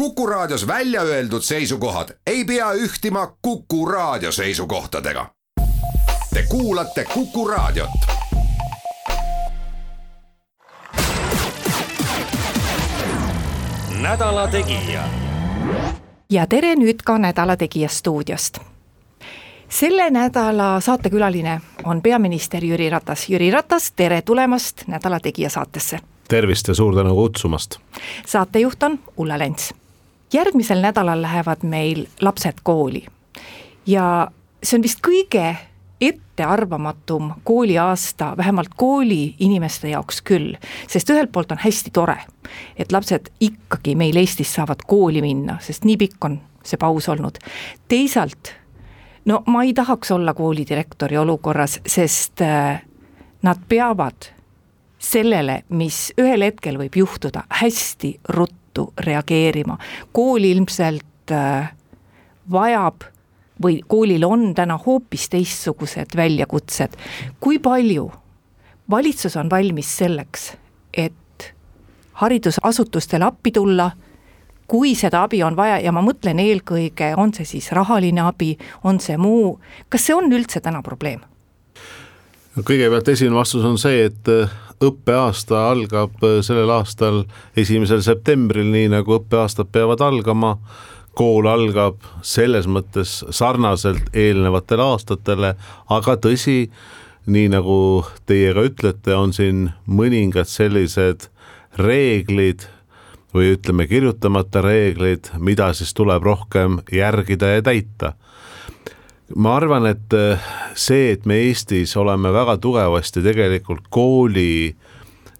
Kuku Raadios välja öeldud seisukohad ei pea ühtima Kuku Raadio seisukohtadega. Te kuulate Kuku Raadiot. nädala Tegija. ja tere nüüd ka Nädala Tegija stuudiost. selle nädala saatekülaline on peaminister Jüri Ratas. Jüri Ratas, tere tulemast Nädala Tegija saatesse. tervist ja suur tänu kutsumast. saatejuht on Ulla Lents. Järgmisel nädalal lähevad meil lapsed kooli ja see on vist kõige ettearvamatum kooliaasta, vähemalt kooliinimeste jaoks küll, sest ühelt poolt on hästi tore, et lapsed ikkagi meil Eestis saavad kooli minna, sest nii pikk on see paus olnud. teisalt, no ma ei tahaks olla koolidirektori olukorras, sest äh, nad peavad sellele, mis ühel hetkel võib juhtuda, hästi ruttu reageerima. kool ilmselt äh, vajab või koolil on täna hoopis teistsugused väljakutsed. kui palju valitsus on valmis selleks, et haridusasutustele appi tulla, kui seda abi on vaja ja ma mõtlen eelkõige, on see siis rahaline abi, on see muu, kas see on üldse täna probleem? Kõigepealt esimene vastus on see, et äh, õppeaasta algab äh, sellel aastal esimesel septembril, nii nagu õppeaastad peavad algama kool algab selles mõttes sarnaselt eelnevatele aastatele, aga tõsi, nii nagu teie ka ütlete, on siin mõningad sellised reeglid või ütleme, kirjutamata reeglid, mida siis tuleb rohkem järgida ja täita. Ma arvan, et see, et me Eestis oleme väga tugevasti tegelikult kooli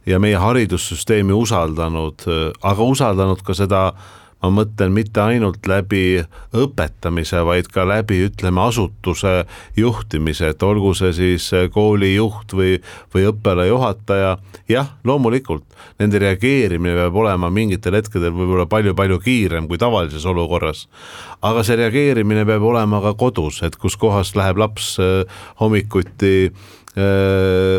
ja meie haridussüsteemi usaldanud, aga usaldanud ka seda ma mõtlen mitte ainult läbi õpetamise, vaid ka läbi, ütleme, asutuse juhtimise, et olgu see siis koolijuht või, või õppealajuhataja. jah, loomulikult nende reageerimine peab olema mingitel hetkedel võib-olla palju-palju kiirem kui tavalises olukorras. aga see reageerimine peab olema ka kodus, et kuskohast läheb laps äh, hommikuti Äh,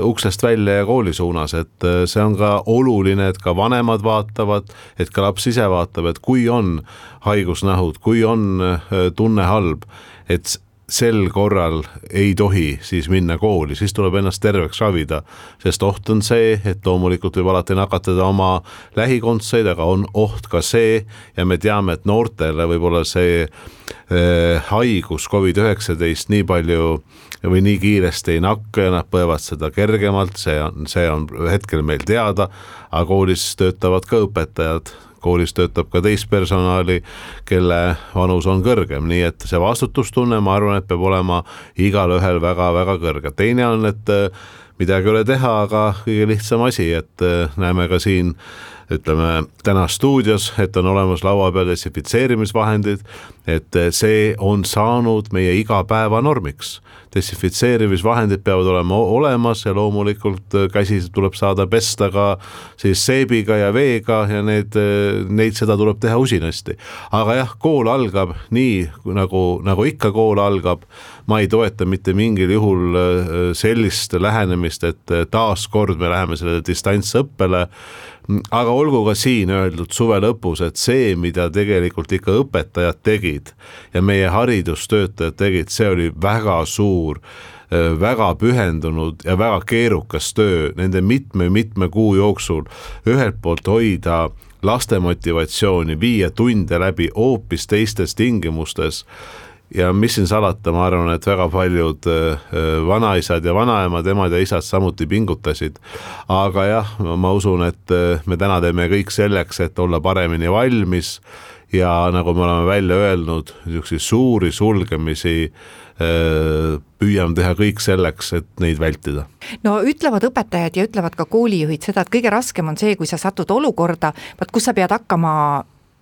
uksest välja ja kooli suunas, et äh, see on ka oluline, et ka vanemad vaatavad, et ka laps ise vaatab, et kui on haigusnähud, kui on äh, tunne halb, et sel korral ei tohi siis minna kooli, siis tuleb ennast terveks ravida, sest oht on see, et loomulikult võib alati nakatada oma lähikondseid, aga on oht ka see ja me teame, et noortele võib-olla see äh, haigus Covid-19 nii palju või nii kiiresti ei nakka ja nad põevad seda kergemalt, see on, see on hetkel meil teada, aga koolis töötavad ka õpetajad. Koolis töötab ka teist personali, kelle vanus on kõrgem, nii et see vastutustunne, ma arvan, et peab olema igalühel väga-väga kõrge, teine on, et äh, midagi ei ole teha, aga kõige lihtsam asi, et äh, näeme ka siin ütleme täna stuudios, et on olemas laua peal desinfitseerimisvahendid, et äh, see on saanud meie igapäevanormiks. Desinfitseerimisvahendid peavad olema olemas ja loomulikult äh, käsi tuleb saada pesta ka siis seebiga ja veega ja need, äh, neid, seda tuleb teha usinasti. aga jah, kool algab nii nagu, nagu ikka kool algab, ma ei toeta mitte mingil juhul sellist lähenemist, et taaskord me läheme sellele distantsõppele. Aga olgu ka siin öeldud suve lõpus, et see, mida tegelikult ikka õpetajad tegid ja meie haridustöötajad tegid, see oli väga suur väga pühendunud ja väga keerukas töö nende mitme-mitme kuu jooksul ühelt poolt hoida laste motivatsiooni, viia tunde läbi hoopis teistes tingimustes ja mis siin salata, ma arvan, et väga paljud äh, äh, vanaisad ja vanaemad, emad ja isad samuti pingutasid. aga jah, ma usun, et äh, me täna teeme kõik selleks, et olla paremini valmis ja nagu me oleme välja öelnud, niisuguseid suuri sulgemisi püüame teha kõik selleks, et neid vältida. no ütlevad õpetajad ja ütlevad ka koolijuhid seda, et kõige raskem on see, kui sa satud olukorda, vaat kus sa pead hakkama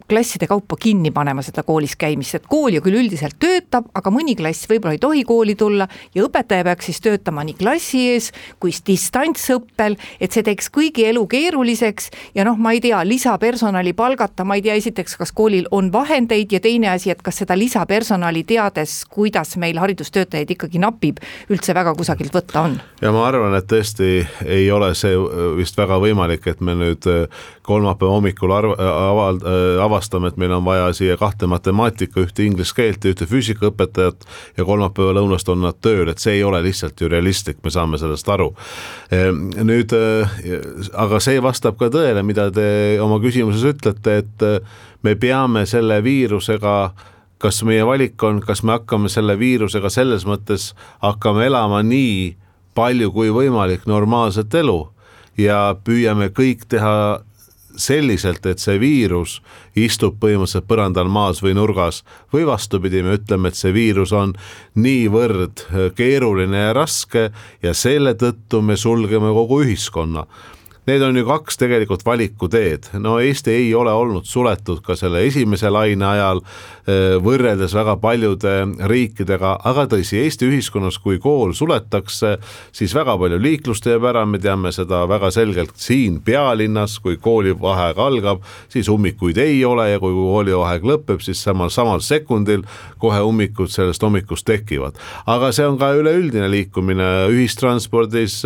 klasside kaupa kinni panema seda koolis käimist, et kool ju küll üldiselt töötab, aga mõni klass võib-olla ei tohi kooli tulla ja õpetaja peaks siis töötama nii klassi ees kui distantsõppel, et see teeks kõigi elu keeruliseks ja noh, ma ei tea, lisapersonali palgata, ma ei tea, esiteks, kas koolil on vahendeid ja teine asi, et kas seda lisapersonali teades, kuidas meil haridustöötajaid ikkagi napib, üldse väga kusagilt võtta on? ja ma arvan, et tõesti ei ole see vist väga võimalik, et me nüüd kolmapäeva hommikul arv-, aval-, avastame avastame, et meil on vaja siia kahte matemaatika, ühte inglise keelt ja ühte füüsikaõpetajat ja kolmapäeva lõunast on nad tööl, et see ei ole lihtsalt ju realistlik, me saame sellest aru. Ehm, nüüd, aga see vastab ka tõele, mida te oma küsimuses ütlete, et me peame selle viirusega kas meie valik on, kas me hakkame selle viirusega selles mõttes hakkame elama nii palju kui võimalik normaalset elu ja püüame kõik teha selliselt, et see viirus istub põhimõtteliselt põrandal maas või nurgas või vastupidi, me ütleme, et see viirus on niivõrd keeruline ja raske ja selle tõttu me sulgeme kogu ühiskonna Need on ju kaks tegelikult valikuteed, no Eesti ei ole olnud suletud ka selle esimese laine ajal võrreldes väga paljude riikidega, aga tõsi, Eesti ühiskonnas, kui kool suletakse, siis väga palju liiklust jääb ära, me teame seda väga selgelt siin pealinnas, kui koolivaheaeg algab, siis ummikuid ei ole ja kui koolivaheaeg lõpeb, siis samal, samal sekundil kohe ummikud sellest hommikust tekivad. aga see on ka üleüldine liikumine ühistranspordis,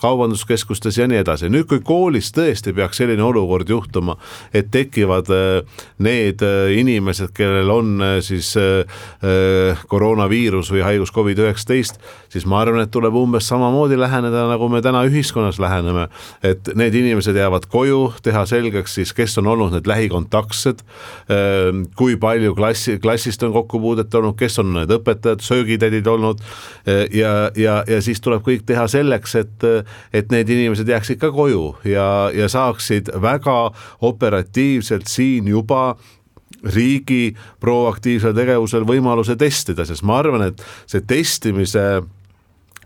kaubanduskeskustes ja nii edasi, nüüd kui koolis tõesti peaks selline olukord juhtuma, et tekivad äh, need äh, inimesed, kellel on äh, siis koroonaviirus või haigus Covid-19, siis ma arvan, et tuleb umbes samamoodi läheneda, nagu me täna ühiskonnas läheneme. et need inimesed jäävad koju, teha selgeks siis, kes on olnud need lähikontaktsed, kui palju klassi, klassist on kokkupuudet olnud, kes on need õpetajad, söögitädid olnud ja, ja, ja siis tuleb kõik teha selleks, et, et need inimesed jääksid ka koju ja, ja saaksid väga operatiivselt siin juba riigi proaktiivsel tegevusel võimaluse testida, sest ma arvan, et see testimise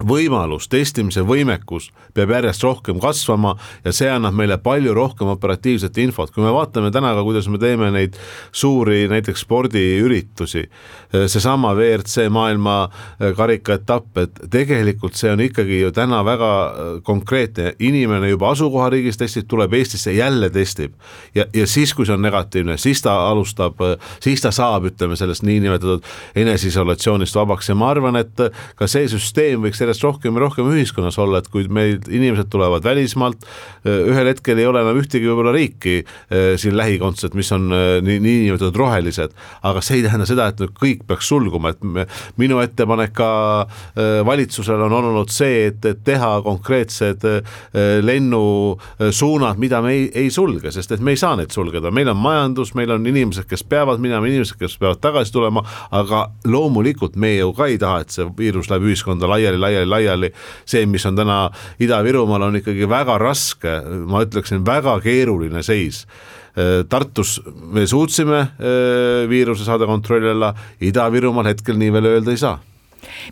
võimalus, testimise võimekus peab järjest rohkem kasvama ja see annab meile palju rohkem operatiivset infot, kui me vaatame täna ka, kuidas me teeme neid suuri näiteks spordiüritusi, seesama WRC maailma äh, karikaetapp, et tegelikult see on ikkagi ju täna väga äh, konkreetne, inimene juba asukohariigis testib, tuleb Eestisse, jälle testib. Ja, ja siis, kui see on negatiivne, siis ta alustab, äh, siis ta saab, ütleme sellest niinimetatud eneseisolatsioonist vabaks. Ja ma arvan, et ka see süsteem võiks järjest rohkem ja rohkem ühiskonnas olla, et kui meil inimesed tulevad välismaalt, ühel hetkel ei ole enam ühtegi võib-olla riiki eh, siin lähikondselt, mis on eh, nii, niinimetatud rohelised, aga see ei tähenda seda, et nüüd kõik peaks sulguma, et me, minu ettepanek ka valitsusele on olnud see, et, et teha konkreetsed lennusuunad, mida me ei, ei sulge, sest et me ei saa neid sulgeda, meil on majandus, meil on inimesed, kes peavad minema, inimesed, kes peavad tagasi tulema, aga loomulikult me ju ka ei taha, et see viirus läheb ühiskonda laiali, laiali laiali, laiali. see, mis on täna Ida-Virumaal, on ikkagi väga raske, ma ütleksin, väga keeruline seis äh, Tartus me suutsime äh, viiruse saada kontrolli alla, Ida-Virumaal hetkel nii veel öelda ei saa.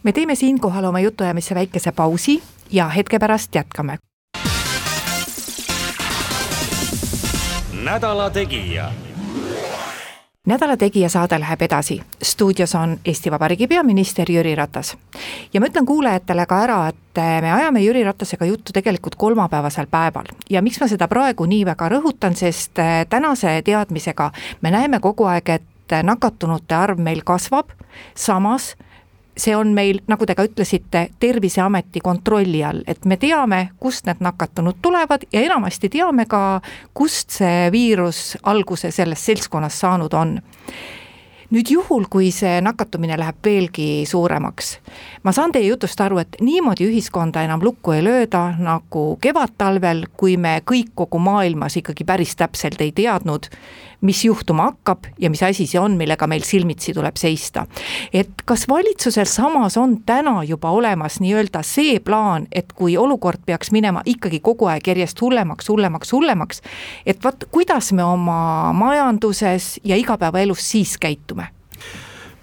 me teeme siinkohal oma jutuajamisse väikese pausi ja hetke pärast jätkame. nädala Tegija nädala Tegija saade läheb edasi. stuudios on Eesti Vabariigi peaminister Jüri Ratas. ja ma ütlen kuulajatele ka ära, et me ajame Jüri Ratasega juttu tegelikult kolmapäevasel päeval ja miks ma seda praegu nii väga rõhutan, sest tänase teadmisega me näeme kogu aeg, et nakatunute arv meil kasvab, samas see on meil, nagu te ka ütlesite, Terviseameti kontrolli all, et me teame, kust need nakatunud tulevad ja enamasti teame ka, kust see viirus alguse selles seltskonnas saanud on. nüüd juhul, kui see nakatumine läheb veelgi suuremaks, ma saan teie jutust aru, et niimoodi ühiskonda enam lukku ei lööda nagu kevadtalvel, kui me kõik kogu maailmas ikkagi päris täpselt ei teadnud, mis juhtuma hakkab ja mis asi see on, millega meil silmitsi tuleb seista. et kas valitsusel samas on täna juba olemas nii-öelda see plaan, et kui olukord peaks minema ikkagi kogu aeg järjest hullemaks, hullemaks, hullemaks, et vot kuidas me oma majanduses ja igapäevaelus siis käitume?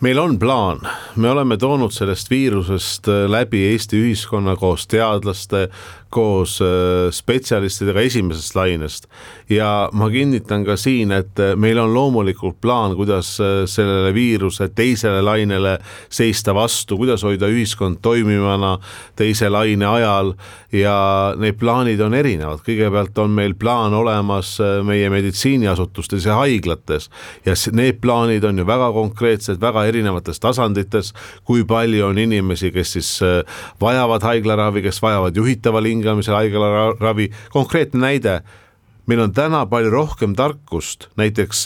meil on plaan, me oleme toonud sellest viirusest läbi Eesti ühiskonna koos teadlaste, koos äh, spetsialistidega esimesest lainest. ja ma kinnitan ka siin, et äh, meil on loomulikult plaan, kuidas äh, sellele viiruse teisele lainele seista vastu, kuidas hoida ühiskond toimivana teise laine ajal. Ja need plaanid on erinevad, kõigepealt on meil plaan olemas meie meditsiiniasutustes ja haiglates. Ja need plaanid on ju väga konkreetsed, väga erinevates tasandites, kui palju on inimesi, kes siis vajavad haiglaravi, kes vajavad juhitaval hingamisel haiglaravi, konkreetne näide. Meil on täna palju rohkem tarkust näiteks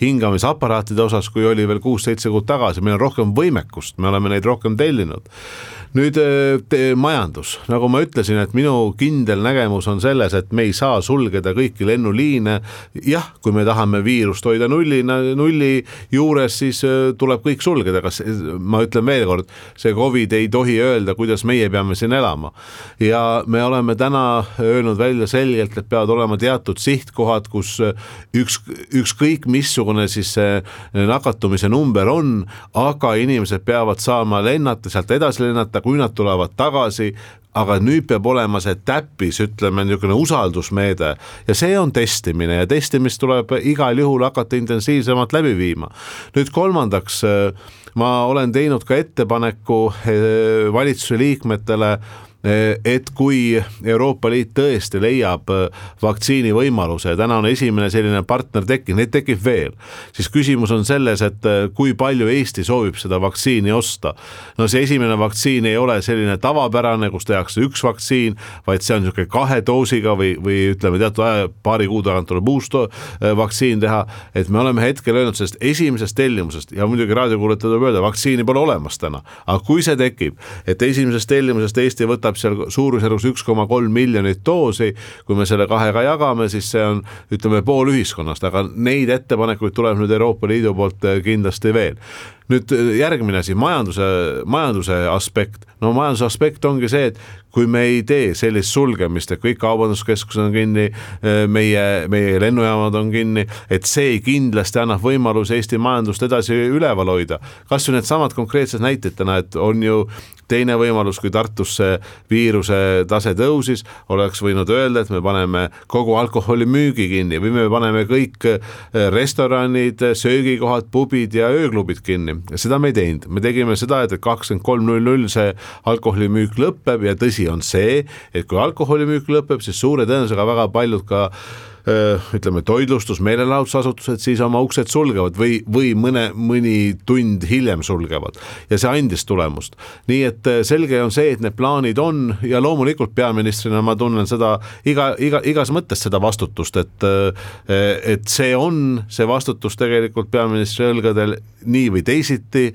hingamisaparaatide osas, kui oli veel kuus-seitse kuud tagasi, meil on rohkem võimekust, me oleme neid rohkem tellinud nüüd äh, majandus, nagu ma ütlesin, et minu kindel nägemus on selles, et me ei saa sulgeda kõiki lennuliine. jah, kui me tahame viirust hoida nulli, nulli juures, siis äh, tuleb kõik sulgeda, kas ma ütlen veel kord, see Covid ei tohi öelda, kuidas meie peame siin elama. ja me oleme täna öelnud välja selgelt, et peavad olema teatud sihtkohad, kus üks, ükskõik missugune siis see nakatumise number on, aga inimesed peavad saama lennata, sealt edasi lennata vaadata, kui nad tulevad tagasi, aga nüüd peab olema see täppis, ütleme niisugune usaldusmeede ja see on testimine ja testimist tuleb igal juhul hakata intensiivsemalt läbi viima. nüüd kolmandaks, ma olen teinud ka ettepaneku eh, valitsuse liikmetele et kui Euroopa Liit tõesti leiab eh, vaktsiini võimaluse täna on esimene selline partner tekkinud, neid tekib veel, siis küsimus on selles, et eh, kui palju Eesti soovib seda vaktsiini osta. no see esimene vaktsiin ei ole selline tavapärane, kus tehakse üks vaktsiin, vaid see on niisugune kahe doosiga või, või ütleme teatud aja, paari kuu tagant tuleb uus vaktsiin teha, et me oleme hetkel öelnud sellest esimesest tellimusest ja muidugi raadiokuulajatele tuleb öelda, vaktsiini pole olemas täna, aga kui see tekib, et esimesest tellimusest Eesti võtab võtab seal suurusjärgus üks koma kolm miljonit doosi, kui me selle kahega jagame, siis see on ütleme pool ühiskonnast, aga neid ettepanekuid tuleb nüüd Euroopa Liidu poolt eh, kindlasti veel nüüd äh, järgmine asi, majanduse, majanduse aspekt. no majanduse aspekt ongi see, et kui me ei tee sellist sulgemist, et kõik kaubanduskeskused on kinni, äh, meie, meie lennujaamad on kinni, et see kindlasti annab võimaluse Eesti majandust edasi üleval hoida. kas või needsamad konkreetsed näited täna, et on ju teine võimalus, kui Tartus see viiruse tase tõusis, oleks võinud öelda, et me paneme kogu alkoholimüügi kinni või me paneme kõik äh, restoranid, söögikohad, pubid ja ööklubid kinni seda me ei teinud, me tegime seda, et kakskümmend kolm null null see alkoholimüük lõpeb ja tõsi on see, et kui alkoholimüük lõpeb, siis suure tõenäosusega väga paljud ka ütleme, toitlustus, meelelahutusasutused siis oma uksed sulgevad või, või mõne, mõni tund hiljem sulgevad ja see andis tulemust. nii et selge on see, et need plaanid on ja loomulikult peaministrina ma tunnen seda iga, iga, igas mõttes seda vastutust, et et see on see vastutus tegelikult peaministri õlgadel nii või teisiti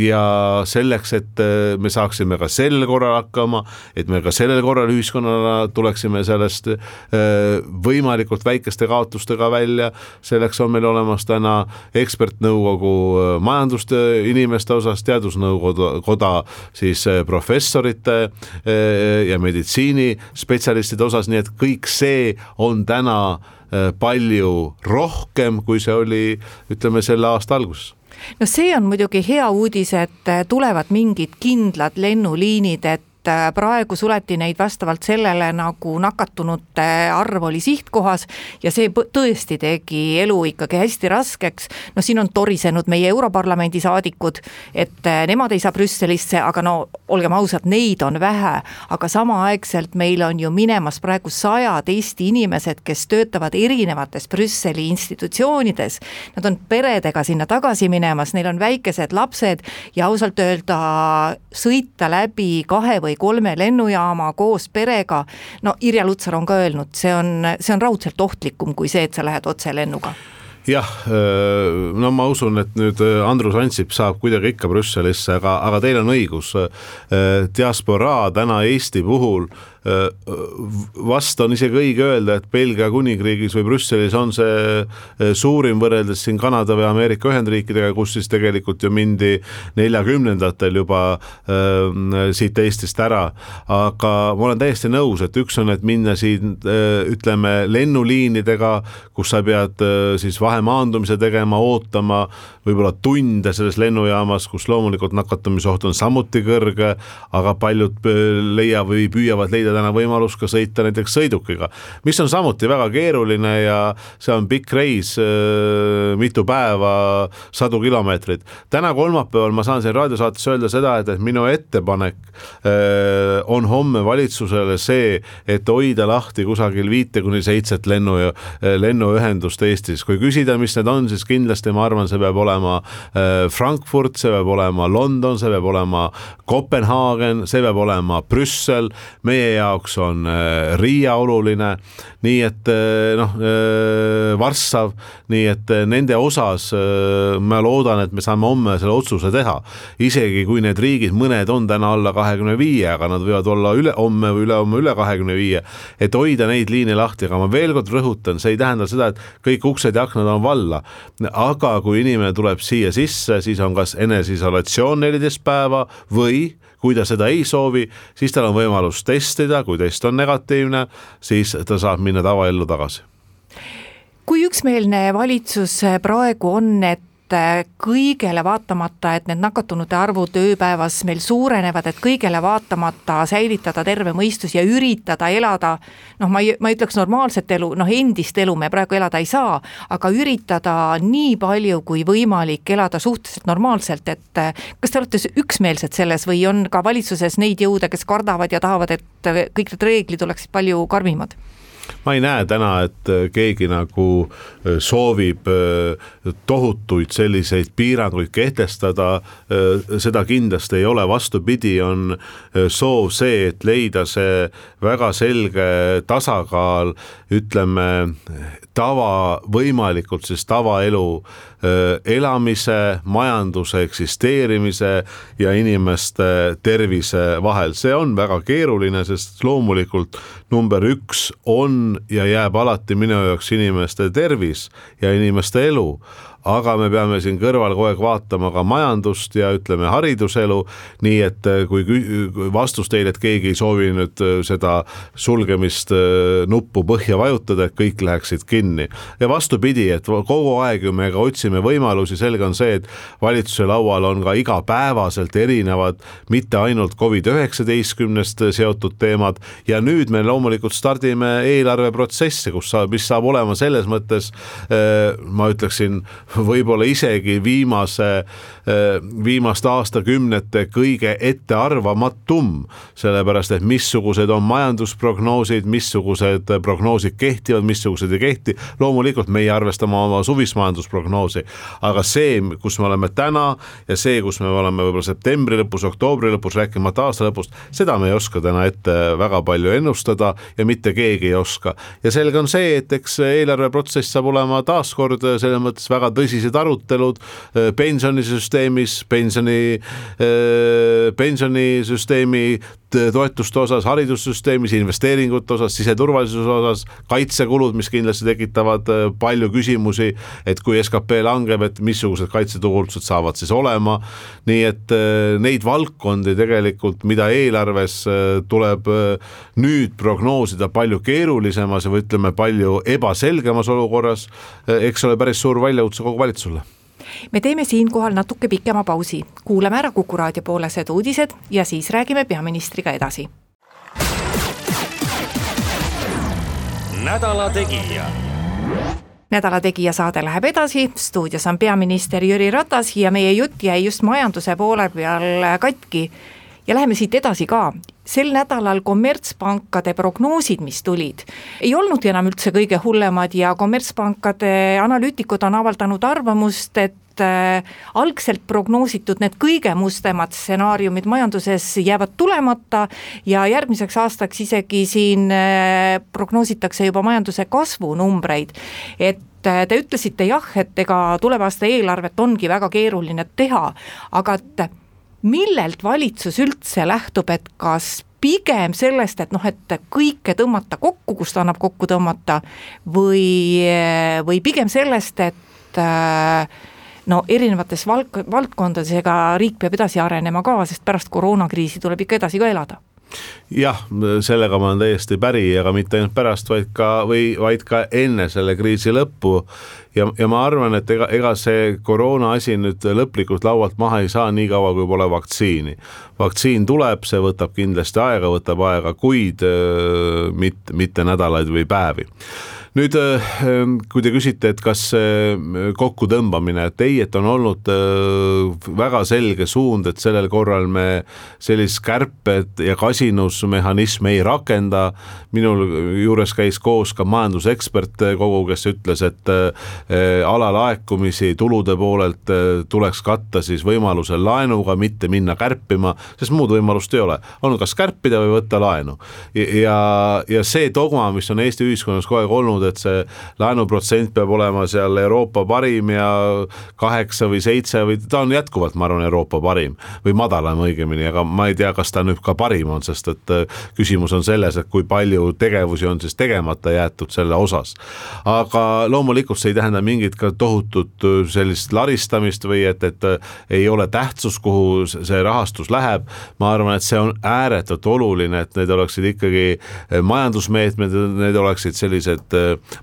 ja selleks, et me saaksime ka sel korral hakkama, et me ka sellel korral ühiskonnana tuleksime sellest võimalikult võimalikult väikeste kaotustega välja, selleks on meil olemas täna ekspertnõukogu äh, majanduste inimeste osas, teadusnõukoda siis äh, professorite äh, ja meditsiinispetsialistide osas, nii et kõik see on täna palju rohkem, kui see oli, ütleme selle aasta alguses. No see on muidugi hea uudis, et tulevad mingid kindlad lennuliinid, et et äh, praegu suleti neid vastavalt sellele, nagu nakatunute arv oli sihtkohas ja see tõesti tegi elu ikkagi hästi raskeks. no siin on torisenud meie Europarlamendi saadikud, et äh, nemad ei saa Brüsselisse, aga no olgem ausad, neid on vähe, aga samaaegselt meil on ju minemas praegu sajad Eesti inimesed, kes töötavad erinevates Brüsseli institutsioonides. Nad on peredega sinna tagasi minemas, neil on väikesed lapsed ja ausalt öelda sõita läbi kahe või või kolme lennujaama koos perega, no Irja Lutsar on ka öelnud, see on, see on raudselt ohtlikum kui see, et sa lähed otselennuga jah, no ma usun, et nüüd Andrus Ansip saab kuidagi ikka Brüsselisse, aga, aga teil on õigus. diasporaa täna Eesti puhul äh, Äh, vast on isegi õige öelda, et Belgia kuningriigis või Brüsselis on see äh, suurim võrreldes siin Kanada või Ameerika Ühendriikidega, kus siis tegelikult ju mindi neljakümnendatel juba äh, siit Eestist ära. aga ma olen täiesti nõus, et üks on, et minna siin äh, ütleme lennuliinidega, kus sa pead äh, siis vahemaandumise tegema, ootama võib-olla tunde selles lennujaamas, kus loomulikult nakatumisoht on samuti kõrge, aga paljud äh, leiavad või püüavad leida leida täna võimalus ka sõita näiteks sõidukiga, mis on samuti väga keeruline ja see on pikk reis, äh, mitu päeva, sadu kilomeetreid. täna kolmapäeval ma saan siin raadiosaates öelda seda, et, et minu ettepanek äh, on homme valitsusele see, et hoida lahti kusagil viite kuni seitset lennu, äh, lennuühendust Eestis. kui küsida, mis need on, siis kindlasti ma arvan, see peab olema Frankfurt, see peab olema London, see peab olema Kopenhaagen, see peab olema Brüssel, meie jaoks on Riia oluline, nii et noh, Varssav, nii et nende osas ma loodan, et me saame homme selle otsuse teha. isegi kui need riigid, mõned on täna alla kahekümne viie, aga nad võivad olla üle, homme või ülehomme üle kahekümne viie, et hoida neid liine lahti, aga ma veel kord rõhutan, see ei tähenda seda, et kõik uksed ja aknad on valla. aga kui inimene tuleb siia sisse, siis on kas eneseisolatsioon neliteist päeva või kui ta seda ei soovi, siis tal on võimalus testida, kui test on negatiivne, siis ta saab minna tavaellu tagasi. Kui üksmeelne valitsus praegu on, et et kõigele vaatamata, et need nakatunute arvud ööpäevas meil suurenevad, et kõigele vaatamata säilitada terve mõistus ja üritada elada noh, ma ei, ma ei ütleks normaalset elu, noh endist elu me praegu elada ei saa, aga üritada nii palju kui võimalik elada suhteliselt normaalselt, et kas te olete üksmeelsed selles või on ka valitsuses neid jõude, kes kardavad ja tahavad, et kõik need reeglid oleksid palju karmimad? Ma ei näe täna, et äh, keegi nagu äh, soovib äh, tohutuid selliseid piiranguid kehtestada. seda kindlasti ei ole, vastupidi, on soov see, et leida see väga selge tasakaal, ütleme tava, võimalikult siis tavaelu elamise, majanduse eksisteerimise ja inimeste tervise vahel, see on väga keeruline, sest loomulikult number üks on ja jääb alati minu jaoks inimeste tervis ja inimeste elu aga me peame siin kõrval kogu aeg vaatama ka majandust ja ütleme, hariduselu, nii et äh, kui vastus teile, et keegi ei soovi nüüd äh, seda sulgemist äh, nuppu põhja vajutada, et kõik läheksid kinni. ja vastupidi, et kogu aeg ju me ka otsime võimalusi, selge on see, et valitsuse laual on ka igapäevaselt erinevad, mitte ainult Covid-19-st seotud teemad ja nüüd me loomulikult stardime eelarveprotsessi, kus saab, mis saab olema selles mõttes ma ütleksin võib-olla isegi viimase, eh, viimaste aastakümnete kõige ettearvamatum, sellepärast et missugused on majandusprognoosid, missugused prognoosid kehtivad, missugused ei kehti. loomulikult meie arvestame oma suvist majandusprognoosi, aga see, kus me oleme täna ja see, kus me oleme võib-olla septembri lõpus, oktoobri lõpus, rääkimata aasta lõpust, seda me ei oska täna ette väga palju ennustada ja mitte keegi ei oska. ja selge on see, et eks eelarveprotsess saab olema taaskord selles mõttes väga tõsine tõsised arutelud äh, pensionisüsteemis, pensioni, äh, pensionisüsteemi toetuste osas, haridussüsteemis, investeeringute osas, siseturvalisuse osas, kaitsekulud, mis kindlasti tekitavad äh, palju küsimusi, et kui skp langeb, et missugused kaitsekulutused saavad siis olema. nii et neid valdkondi tegelikult, mida eelarves tuleb nüüd prognoosida palju keerulisemas või ütleme, palju ebaselgemas olukorras, eks ole päris suur väljakutse kogu valitsusele me teeme siinkohal natuke pikema pausi, kuulame ära Kuku raadio poolesed uudised ja siis räägime peaministriga edasi. nädala Tegija nädala Tegija saade läheb edasi, stuudios on peaminister Jüri Ratas ja meie jutt jäi just majanduse poole peal katki ja läheme siit edasi ka. sel nädalal kommertspankade prognoosid, mis tulid, ei olnudki enam üldse kõige hullemad ja kommertspankade analüütikud on avaldanud arvamust, et äh, algselt prognoositud need kõige mustemad stsenaariumid majanduses jäävad tulemata ja järgmiseks aastaks isegi siin äh, prognoositakse juba majanduse kasvunumbreid, et äh, te ütlesite jah, et ega tuleva aasta eelarvet ongi väga keeruline teha, aga et millelt valitsus üldse lähtub, et kas pigem sellest, et noh, et kõike tõmmata kokku, kust annab kokku tõmmata, või, või pigem sellest, et no erinevates vald-, valdkondades, ega riik peab edasi arenema ka, sest pärast koroonakriisi tuleb ikka edasi ka elada jah, sellega ma olen täiesti päri, aga mitte ainult pärast, vaid ka või vaid ka enne selle kriisi lõppu. ja, ja ma arvan, et ega, ega see koroona asi nüüd lõplikult laualt maha ei saa, niikaua kui pole vaktsiini. vaktsiin tuleb, see võtab kindlasti aega, võtab aega kuid, mitte, mitte nädalaid või päevi nüüd kui te küsite, et kas kokkutõmbamine, et ei, et on olnud väga selge suund, et sellel korral me sellist kärped ja kasinusmehhanismi ei rakenda. minul juures käis koos ka majandusekspert kogu, kes ütles, et alalaekumisi tulude poolelt tuleks katta siis võimalusel laenuga, mitte minna kärpima, sest muud võimalust ei ole, on kas kärpida või võtta laenu. ja, ja see dogma, mis on Eesti ühiskonnas kogu aeg olnud, et see laenuprotsent peab olema seal Euroopa parim ja kaheksa või seitse või ta on jätkuvalt, ma arvan, Euroopa parim või madalam õigemini, aga ma ei tea, kas ta nüüd ka parim on, sest et äh, küsimus on selles, et kui palju tegevusi on siis tegemata jäetud selle osas. aga loomulikult see ei tähenda mingit ka tohutut äh, sellist laristamist või et, et äh, ei ole tähtsust, kuhu see rahastus läheb. ma arvan, et see on ääretult oluline, et need oleksid ikkagi majandusmeetmed, need oleksid sellised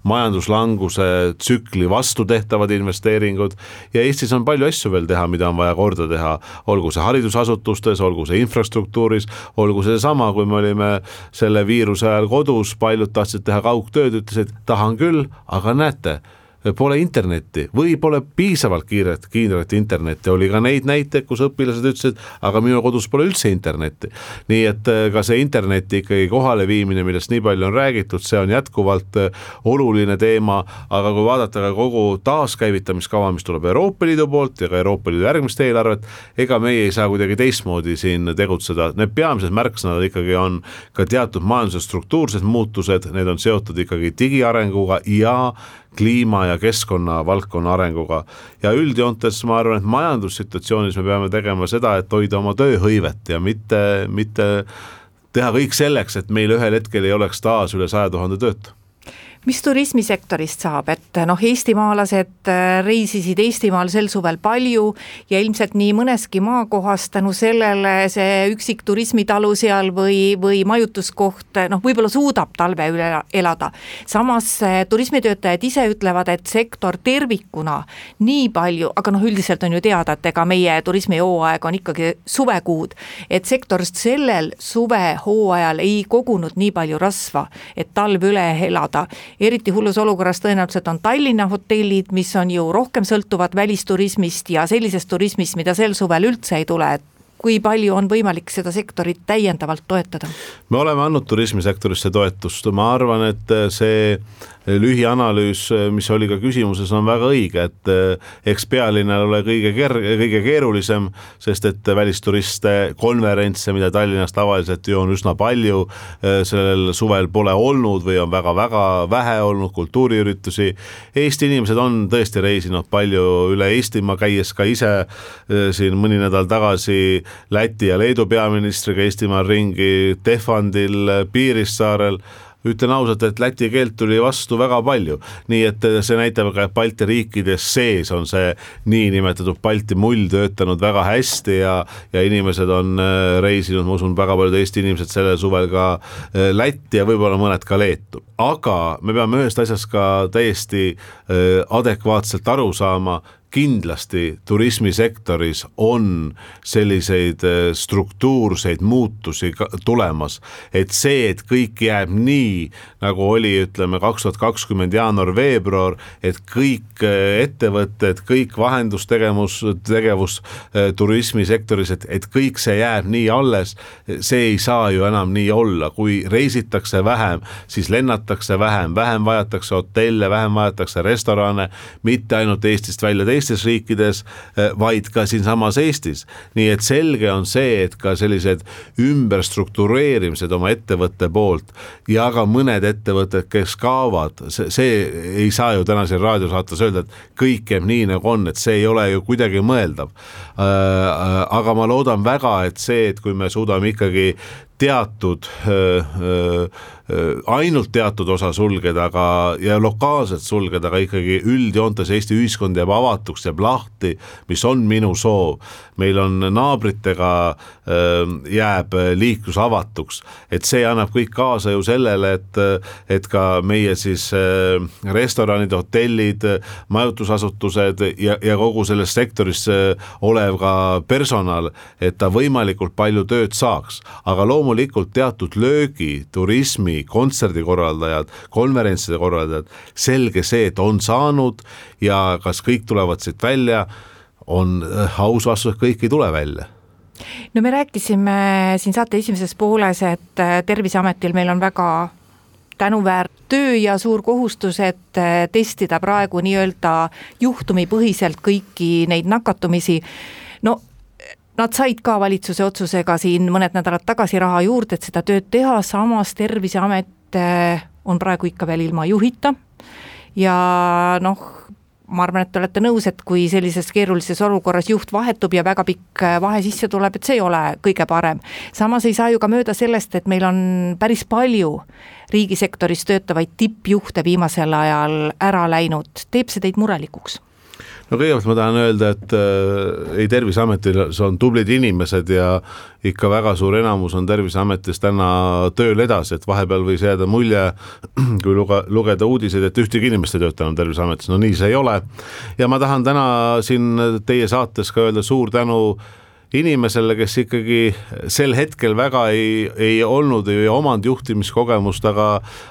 majanduslanguse tsükli vastu tehtavad investeeringud ja Eestis on palju asju veel teha, mida on vaja korda teha, olgu see haridusasutustes, olgu see infrastruktuuris, olgu seesama, kui me olime selle viiruse ajal kodus, paljud tahtsid teha kaugtööd, ütlesid, tahan küll, aga näete pole internetti. Või pole piisavalt kiiret, kiiret internetti, oli ka neid näiteid, kus õpilased ütlesid, aga minu kodus pole üldse internetti. nii et äh, ka see interneti ikkagi kohaleviimine, millest nii palju on räägitud, see on jätkuvalt äh, oluline teema, aga kui vaadata ka kogu taaskäivitamiskava, mis tuleb Euroopa Liidu poolt ja ka Euroopa Liidu järgmist eelarvet, ega meie ei saa kuidagi teistmoodi siin tegutseda, need peamised märksõnad ikkagi on ka teatud majanduse struktuursed muutused, need on seotud ikkagi digiarenguga ja kliima ja keskkonna valdkonna arenguga. ja üldjoontes ma arvan, et majandussituatsioonis me peame tegema seda, et hoida oma tööhõivet ja mitte, mitte teha kõik selleks, et meil ühel hetkel ei oleks taas üle saja tuhande töötu mis turismisektorist saab, et noh, eestimaalased äh, reisisid Eestimaal sel suvel palju ja ilmselt nii mõneski maakohas tänu sellele see üksik turismitalu seal või, või majutuskoht noh, võib-olla suudab talve üle elada. samas äh, turismitöötajad ise ütlevad, et sektor tervikuna nii palju, aga noh, üldiselt on ju teada, et ega meie turismihooaeg on ikkagi suvekuud, et sektor sellel suvehooajal ei kogunud nii palju rasva, et talv üle elada eriti hullus olukorras tõenäoliselt on Tallinna hotellid, mis on ju rohkem sõltuvad välisturismist ja sellisest turismist, mida sel suvel üldse ei tule, et kui palju on võimalik seda sektorit täiendavalt toetada? me oleme andnud turismisektorisse toetust, ma arvan, et see lühianalüüs, mis oli ka küsimuses, on väga õige, et eh, eks pealinnal ole kõige ker-, kõige keerulisem, sest et välisturiste, konverentse, mida Tallinnas tavaliselt ju on üsna palju, eh, sellel suvel pole olnud või on väga-väga vähe olnud kultuuriüritusi. Eesti inimesed on tõesti reisinud palju üle Eestimaa, käies ka ise siin mõni nädal tagasi Läti ja Leedu peaministriga Eestimaal ringi, Tehvandil, Piirissaarel ütlen ausalt, et läti keelt tuli vastu väga palju, nii et see näitab ka, et Balti riikides sees on see niinimetatud Balti mull töötanud väga hästi ja, ja inimesed on äh, reisinud, ma usun, väga paljud Eesti inimesed sellel suvel ka äh, Lätti ja võib-olla mõned ka Leetu. aga me peame ühest asjast ka täiesti adekvaatselt aru saama, kindlasti turismisektoris on selliseid äh, struktuurseid muutusi tulemas, et see, et kõik jääb nii, nagu oli, ütleme kaks tuhat kakskümmend jaanuar-veebruar, et kõik äh, ettevõtted, kõik vahendustegevus, tegevus äh, turismisektoris, et, et kõik see jääb nii alles, see ei saa ju enam nii olla, kui reisitakse vähem, siis lennatakse vähem, vähem vajatakse hotelle, vähem vajatakse restorane, mitte ainult Eestist välja teistesse teistes riikides, eh, vaid ka siinsamas Eestis. nii et selge on see, et ka sellised ümberstruktureerimised oma ettevõtte poolt ja ka mõned ettevõtted, kes kaovad, see, ei saa ju täna siin raadiosaates öelda, et kõik jääb nii, nagu on, et see ei ole ju kuidagi mõeldav. Äh, äh, aga ma loodan väga, et see, et kui me suudame ikkagi teatud ainult teatud osa sulgeda, aga ja lokaalselt sulgeda, aga ikkagi üldjoontes Eesti ühiskond jääb avatuks, jääb lahti, mis on minu soov. meil on naabritega jääb liiklus avatuks, et see annab kõik kaasa ju sellele, et, et ka meie siis restoranid, hotellid, majutusasutused ja, ja kogu selles sektoris olev ka personal, et ta võimalikult palju tööd saaks, aga loomulikult loomulikult teatud löögi, turismi, kontserdikorraldajad, konverentside korraldajad, selge see, et on saanud ja kas kõik tulevad siit välja, on äh, aus vastus, et kõik ei tule välja no me rääkisime siin saate esimeses pooles, et äh, Terviseametil meil on väga tänuväärt töö ja suur kohustus, et äh, testida praegu nii-öelda juhtumipõhiselt kõiki neid nakatumisi. no Nad said ka valitsuse otsusega siin mõned nädalad tagasi raha juurde, et seda tööd teha, samas Terviseamet äh, on praegu ikka veel ilma juhita ja noh, ma arvan, et te olete nõus, et kui sellises keerulises olukorras juht vahetub ja väga pikk äh, vahe sisse tuleb, et see ei ole kõige parem. samas ei saa ju ka mööda sellest, et meil on päris palju riigisektoris töötavaid tippjuhte viimasel ajal ära läinud, teeb see teid murelikuks? No kõigepealt ma tahan öelda, et äh, ei Terviseametil on tublid inimesed ja ikka väga suur enamus on Terviseametis täna tööl edasi, et vahepeal võis jääda mulje, kui luge, lugeda uudiseid, et ühtegi inimest ei tööta enam Terviseametis, no nii see ei ole. ja ma tahan täna siin teie saates ka öelda suur tänu äh, inimesele, kes ikkagi sel hetkel väga ei, ei olnud, ei omanud juhtimiskogemust, aga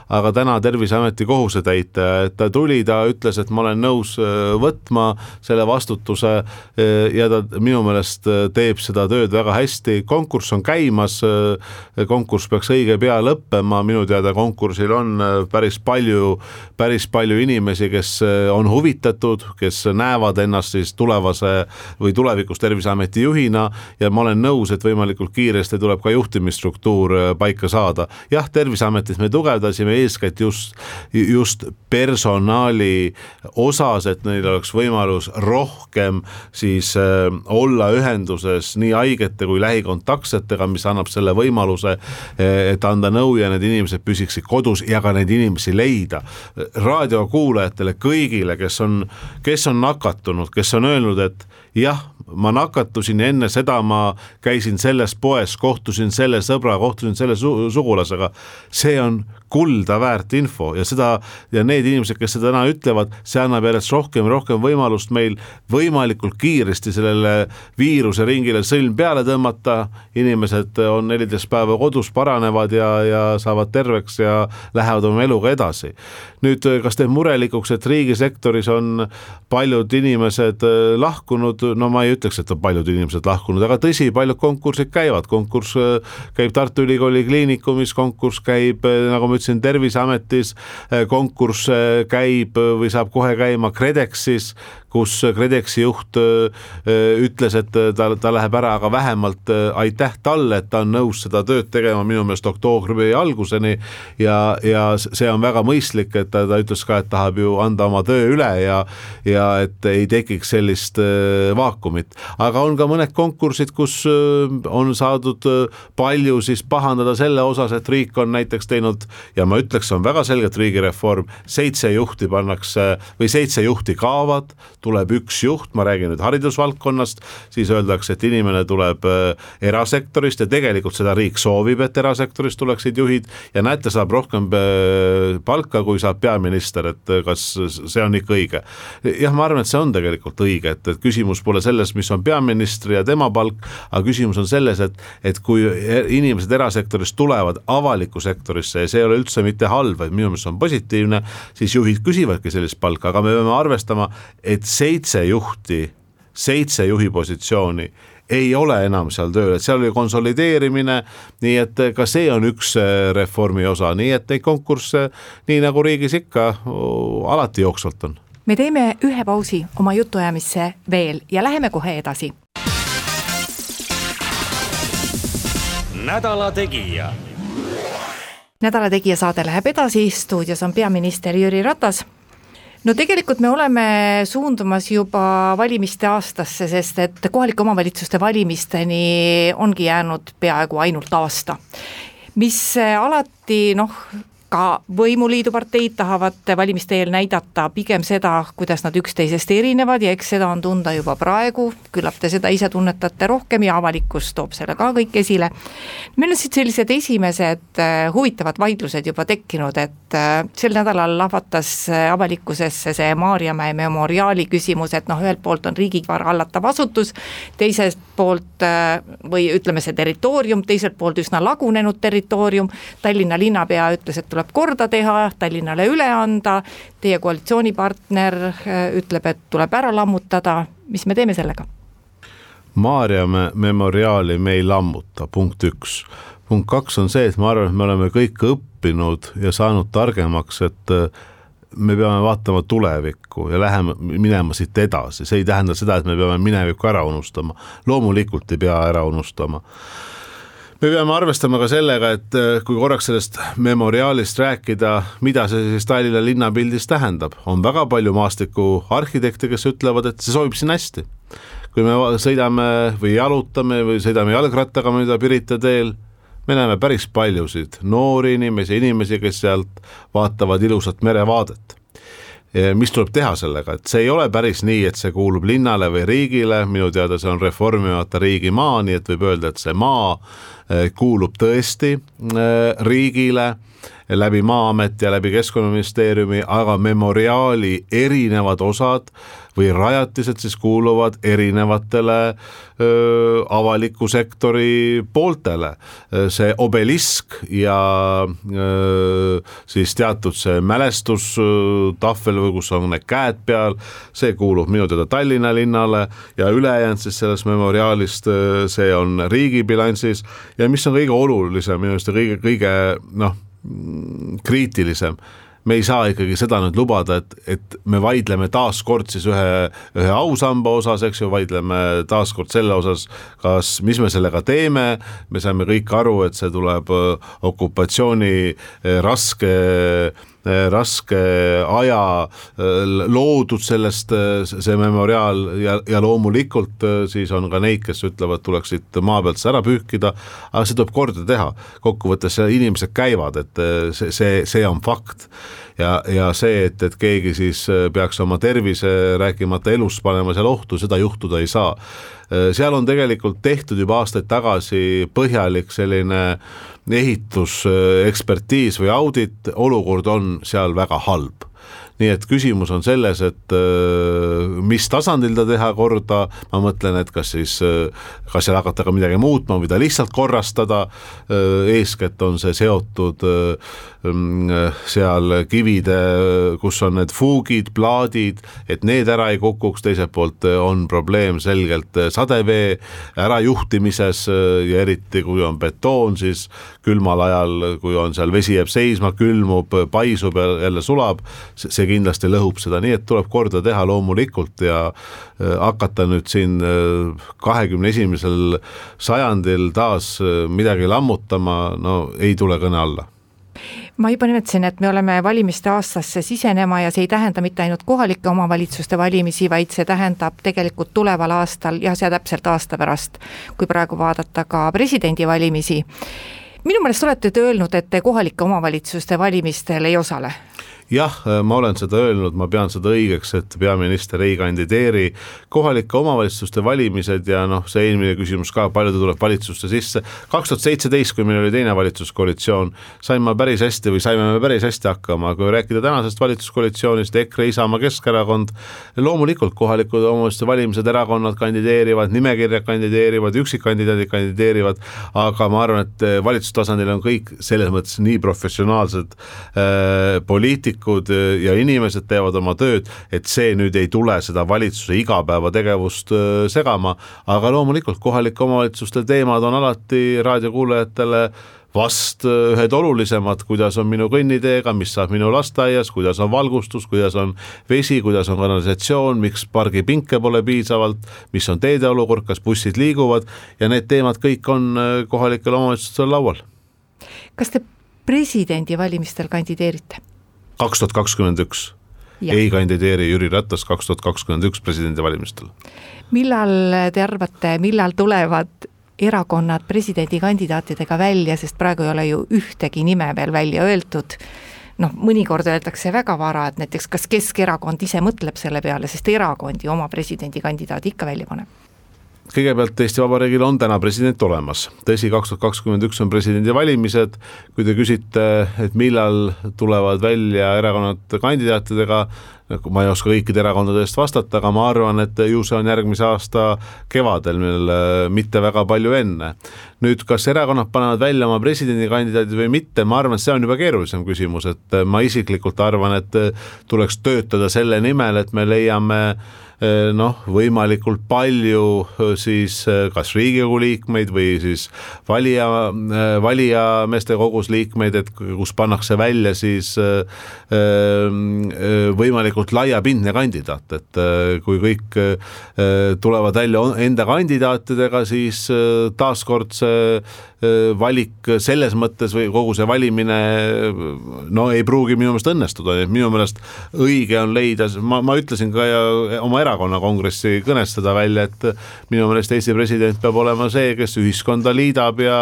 aga täna Terviseameti kohusetäitja, et ta tuli, ta ütles, et ma olen nõus äh, võtma selle vastutuse äh, ja ta minu meelest äh, teeb seda tööd väga hästi, konkurss on käimas, konkurss peaks õige pea lõppema, minu teada konkursil on päris palju, päris palju inimesi, kes on huvitatud, kes näevad ennast siis tulevase või tulevikus Terviseameti juhina, ja ma olen nõus, et võimalikult kiiresti tuleb ka juhtimisstruktuur äh, paika saada. jah, Terviseametis me tugevdasime eeskätt just, just personali osas, et neil oleks võimalus rohkem siis äh, olla ühenduses nii haigete kui lähikontaktsetega, mis annab selle võimaluse, äh, et anda nõu ja need inimesed püsiksid kodus ja ka neid inimesi leida. raadiokuulajatele kõigile, kes on, kes on nakatunud, kes on öelnud, et jah, ma nakatusin enne seda, ma käisin selles poes, kohtusin selle sõbra, kohtusin selle su sugulasega. see on kulda väärt info ja seda ja need inimesed, kes seda täna ütlevad, see annab järjest rohkem ja rohkem võimalust meil võimalikult kiiresti sellele viiruse ringile sõlm peale tõmmata. inimesed on neliteist päeva kodus, paranevad ja, ja saavad terveks ja lähevad oma eluga edasi. nüüd, kas teeb murelikuks, et riigisektoris on paljud inimesed lahkunud, no ma ei ütleks, et on paljud inimesed lahkunud, aga tõsi, paljud konkursid käivad, konkurss äh, käib Tartu Ülikooli Kliinikumis, konkurss käib, äh, nagu ma ütlesin, Terviseametis, äh, konkurss käib või saab kohe käima KredExis, kus KredExi juht ütles, et ta, ta läheb ära, aga vähemalt aitäh talle, et ta on nõus seda tööd tegema minu meelest oktoobri alguseni. Ja, ja see on väga mõistlik, et ta, ta ütles ka, et tahab ju anda oma töö üle ja ja et ei tekiks sellist vaakumit, aga on ka mõned konkursid, kus äh, on saadud äh, palju siis pahandada selle osas, et riik on näiteks teinud ja ma ütleks, on väga selgelt riigireform, seitse juhti pannakse või seitse juhti kaovad, tuleb üks juht, ma räägin nüüd haridusvaldkonnast, siis öeldakse, et inimene tuleb äh, erasektorist ja tegelikult seda riik soovib, et erasektorist tuleksid juhid ja näete, saab rohkem palka, kui saab peaminister, et kas see on ikka õige. jah, ma arvan, et see on tegelikult õige, et, et küsimus pole selles, mis on peaministri ja tema palk, aga küsimus on selles, et, et kui inimesed erasektorist tulevad avalikku sektorisse ja see ei ole üldse mitte halb, vaid minu meelest see on positiivne, siis juhid küsivadki sellist palka, aga me peame arvestama, et seitse juhti, seitse juhi positsiooni ei ole enam seal tööl, et seal oli konsolideerimine, nii et ka see on üks äh, reformi osa, nii et neid konkursse, nii nagu riigis ikka, alati jooksvalt on me teeme ühe pausi oma jutuajamisse veel ja läheme kohe edasi. nädala Tegija. nädala Tegija saade läheb edasi, stuudios on peaminister Jüri Ratas no tegelikult me oleme suundumas juba valimiste aastasse, sest et kohalike omavalitsuste valimisteni ongi jäänud peaaegu ainult aasta. mis alati noh, ka võimuliidu parteid tahavad valimiste eel näidata pigem seda, kuidas nad üksteisest erinevad ja eks seda on tunda juba praegu, küllap te seda ise tunnetate rohkem ja avalikkus toob selle ka kõik esile. meil on siit sellised esimesed äh, huvitavad vaidlused juba tekkinud, et äh, sel nädalal lahvatas äh, avalikkusesse see Maarjamäe memoriaali küsimus, et noh, ühelt poolt on riigivara hallatav asutus, teiselt poolt või ütleme, see territoorium, teiselt poolt üsna lagunenud territoorium, Tallinna linnapea ütles, et tuleb korda teha, Tallinnale üle anda, teie koalitsioonipartner äh, ütleb, et tuleb ära lammutada, mis me teeme sellega? Maarjamäe memoriaali me ei lammuta, punkt üks. punkt kaks on see, et ma arvan, et me oleme kõik õppinud ja saanud targemaks, et äh, me peame vaatama tulevikku ja lähema, minema siit edasi, see ei tähenda seda, et me peame minevikku ära unustama. loomulikult ei pea ära unustama me peame arvestama ka sellega, et äh, kui korraks sellest memoriaalist rääkida, mida see siis Tallinna linnapildis tähendab, on väga palju maastikuarhitekte, kes ütlevad, et see sobib siin hästi. kui me sõidame või jalutame või sõidame jalgrattaga mööda Pirita teel, me näeme päris paljusid noori inimesi, inimesi, kes sealt vaatavad ilusat merevaadet mis tuleb teha sellega, et see ei ole päris nii, et see kuulub linnale või riigile, minu teada see on reformimata riigimaa, nii et võib öelda, et see maa eh, kuulub tõesti eh, riigile läbi Maa-ameti ja läbi Keskkonnaministeeriumi, aga memoriaali erinevad osad või rajatised siis kuuluvad erinevatele öö, avaliku sektori pooltele. see obelisk ja öö, siis teatud see mälestustahvel või kus on need käed peal, see kuulub minu teada Tallinna linnale ja ülejäänud siis sellest memoriaalist, see on riigi bilansis ja mis on kõige olulisem minu arust ja kõige, kõige noh, kriitilisem. Me ei saa ikkagi seda nüüd lubada, et, et me vaidleme taaskord siis ühe, ühe ausamba osas, eks ju, vaidleme taaskord selle osas, kas, mis me sellega teeme, me saame kõik aru, et see tuleb äh, okupatsiooni äh, raske raske aja loodud sellest, see memoriaal ja, ja loomulikult siis on ka neid, kes ütlevad, tuleks siit maa pealt see ära pühkida, aga see tuleb korda teha. kokkuvõttes inimesed käivad, et see, see, see on fakt ja, ja see, et, et keegi siis äh, peaks oma tervise, rääkimata elust panema seal ohtu, seda juhtuda ei saa. Äh, seal on tegelikult tehtud juba aastaid tagasi põhjalik selline ehitusekspertiis või audit, olukord on seal väga halb nii et küsimus on selles, et äh, mis tasandil ta teha korda, ma mõtlen, et kas siis, äh, kas seal hakata ka midagi muutma või ta lihtsalt korrastada, äh, eeskätt on see seotud mm, seal kivide, kus on need fuugid, plaadid, et need ära ei kukuks, teiselt poolt on probleem selgelt sadevee ärajuhtimises ja eriti kui on betoon, siis külmal ajal, kui on seal vesi jääb seisma, külmub, paisub ja jälle sulab, see kindlasti lõhub seda, nii et tuleb korda teha loomulikult ja äh, hakata nüüd siin äh, kahekümne esimesel sajandil taas äh, midagi lammutama, no ei tule kõne alla ma juba nimetasin, et me oleme valimiste aastasse sisenema ja see ei tähenda mitte ainult kohalike omavalitsuste valimisi, vaid see tähendab tegelikult tuleval aastal ja see täpselt aasta pärast, kui praegu vaadata ka presidendivalimisi. minu meelest olete te öelnud, et te kohalike omavalitsuste valimistel ei osale jah, ma olen seda öelnud, ma pean seda õigeks, et peaminister ei kandideeri. kohalike omavalitsuste valimised ja noh, see eelmine küsimus ka, palju ta tuleb valitsusse sisse. kaks tuhat seitseteist, kui meil oli teine valitsuskoalitsioon, sain ma päris hästi või saime me päris hästi hakkama, kui rääkida tänasest valitsuskoalitsioonist, EKRE, Isamaa, Keskerakond. loomulikult kohalikud omavalitsuste valimised, erakonnad kandideerivad, nimekirjad kandideerivad, üksikkandidaadid kandideerivad. aga ma arvan, et valitsustasandil on kõik selles mõttes nii professionaalsed äh, poliitikud poliitikud äh, ja inimesed teevad oma tööd, et see nüüd ei tule seda valitsuse igapäevategevust äh, segama, aga loomulikult kohalike omavalitsuste teemad on alati raadiokuulajatele vast äh, ühed olulisemad, kuidas on minu kõnniteega, mis saab minu lasteaias, kuidas on valgustus, kuidas on vesi, kuidas on kanalisatsioon, miks pargipinke pole piisavalt, mis on teede olukord, kas bussid liiguvad ja need teemad kõik on kohalikel omavalitsustel laual. kas te presidendivalimistel kandideerite? Kaks tuhat kakskümmend üks. Ei kandideeri Jüri Ratas kaks tuhat kakskümmend üks presidendivalimistel. millal te arvate, millal tulevad erakonnad presidendikandidaatidega välja, sest praegu ei ole ju ühtegi nime veel välja öeldud? Noh, mõnikord öeldakse väga vara, et näiteks kas Keskerakond ise mõtleb selle peale, sest erakond ju oma presidendikandidaadi ikka välja paneb kõigepealt Eesti Vabariigil on täna president olemas, tõsi, kaks tuhat kakskümmend üks on presidendivalimised, kui te küsite, et millal tulevad välja erakonnad kandidaatidega, ma ei oska kõikide erakondade eest vastata, aga ma arvan, et ju see on järgmise aasta kevadel, mil mitte väga palju enne. nüüd, kas erakonnad panevad välja oma presidendikandidaadid või mitte, ma arvan, et see on juba keerulisem küsimus, et ma isiklikult arvan, et tuleks töötada selle nimel, et me leiame noh, võimalikult palju eh, siis eh, kas Riigikogu liikmeid või siis valija, valijameeste kogus liikmeid, et kus pannakse välja siis võimalikult laiapindne kandidaat, et kui kõik tulevad välja enda kandidaatidega, siis taaskord see valik selles mõttes või kogu see valimine no ei pruugi minu meelest õnnestuda, nii et minu meelest õige on leida, ma, ma ütlesin ka oma erakonna kongressi kõnes seda välja, et minu meelest Eesti president peab olema see, kes ühiskonda liidab ja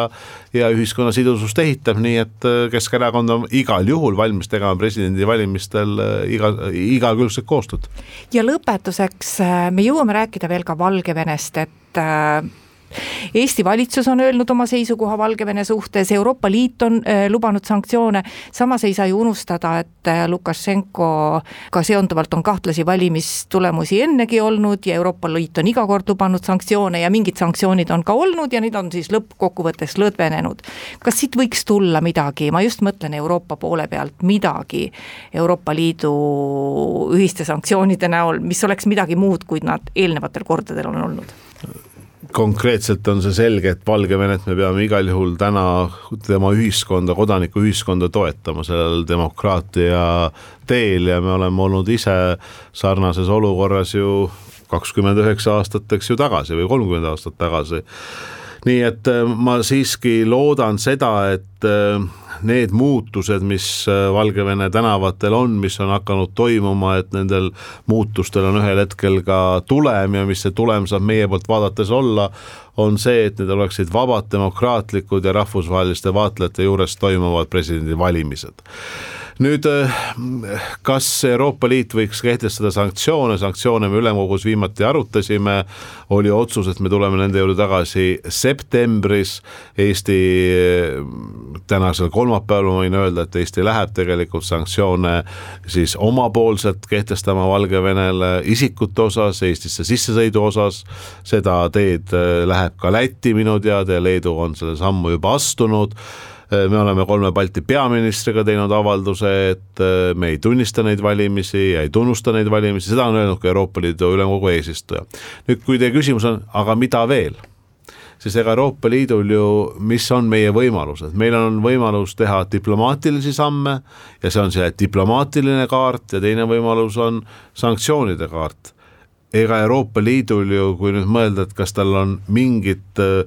ja ühiskonna sidusust ehitab, nii et Keskerakond on igal juhul valmis tegema presidendivalimistel iga, igakülgset koostööd. ja lõpetuseks me jõuame rääkida veel ka Valgevenest, et Eesti valitsus on öelnud oma seisukoha Valgevene suhtes, Euroopa Liit on äh, lubanud sanktsioone, samas ei saa ju unustada, et äh, Lukašenkoga seonduvalt on kahtlasi valimistulemusi ennegi olnud ja Euroopa Liit on iga kord lubanud sanktsioone ja mingid sanktsioonid on ka olnud ja need on siis lõppkokkuvõttes lõdvenenud. kas siit võiks tulla midagi, ma just mõtlen Euroopa poole pealt midagi Euroopa Liidu ühiste sanktsioonide näol, mis oleks midagi muud, kui nad eelnevatel kordadel on olnud? Konkreetselt on see selge, et Valgevenet me peame igal juhul täna tema ühiskonda, kodanikuühiskonda toetama sellel demokraatia teel ja me oleme olnud ise sarnases olukorras ju kakskümmend üheksa aastat, eks ju, tagasi või kolmkümmend aastat tagasi. nii et äh, ma siiski loodan seda, et äh, need muutused, mis äh, Valgevene tänavatel on, mis on hakanud toimuma, et nendel muutustel on ühel hetkel ka tulem ja mis see tulem saab meie poolt vaadates olla, on see, et need oleksid vabad, demokraatlikud ja rahvusvaheliste vaatlejate juures toimuvad presidendivalimised nüüd kas Euroopa Liit võiks kehtestada sanktsioone, sanktsioone me ülemkogus viimati arutasime, oli otsus, et me tuleme nende juurde tagasi septembris, Eesti tänasel kolmapäeval ma võin öelda, et Eesti läheb tegelikult sanktsioone siis omapoolselt kehtestama Valgevenele isikute osas, Eestisse sissesõidu osas, seda teed läheb ka Läti minu teada ja Leedu on selle sammu juba astunud. Äh, me oleme kolme Balti peaministriga teinud avalduse, et äh, me ei tunnista neid valimisi ja ei tunnusta neid valimisi, seda on öelnud ka Euroopa Liidu Ülemkogu eesistuja. nüüd, kui teie küsimus on, aga mida veel? siis ega Euroopa Liidul ju, mis on meie võimalused, meil on võimalus teha diplomaatilisi samme ja see on see diplomaatiline kaart ja teine võimalus on sanktsioonide kaart. ega Euroopa Liidul ju, kui nüüd mõelda, et kas tal on mingit äh,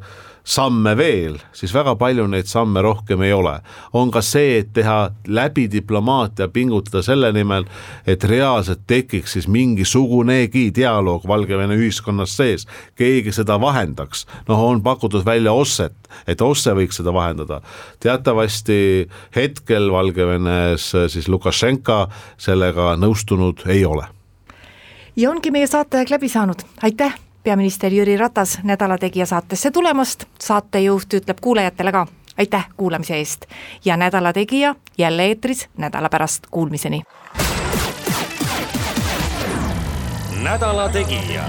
samme veel, siis väga palju neid samme rohkem ei ole. on ka see, et teha läbi diplomaatia, pingutada selle nimel, et reaalselt tekiks siis mingisugunegi dialoog Valgevene ühiskonnas sees, keegi seda vahendaks. noh, on pakutud välja OSCE-t, et OSCE võiks seda vahendada. teatavasti hetkel Valgevenes siis Lukašenka sellega nõustunud ei ole. ja ongi meie saateaeg läbi saanud, aitäh peaminister Jüri Ratas Nädala Tegija saatesse tulemast, saatejuht ütleb kuulajatele ka aitäh kuulamise eest. Ja Nädala Tegija jälle eetris nädala pärast, kuulmiseni. nädala Tegija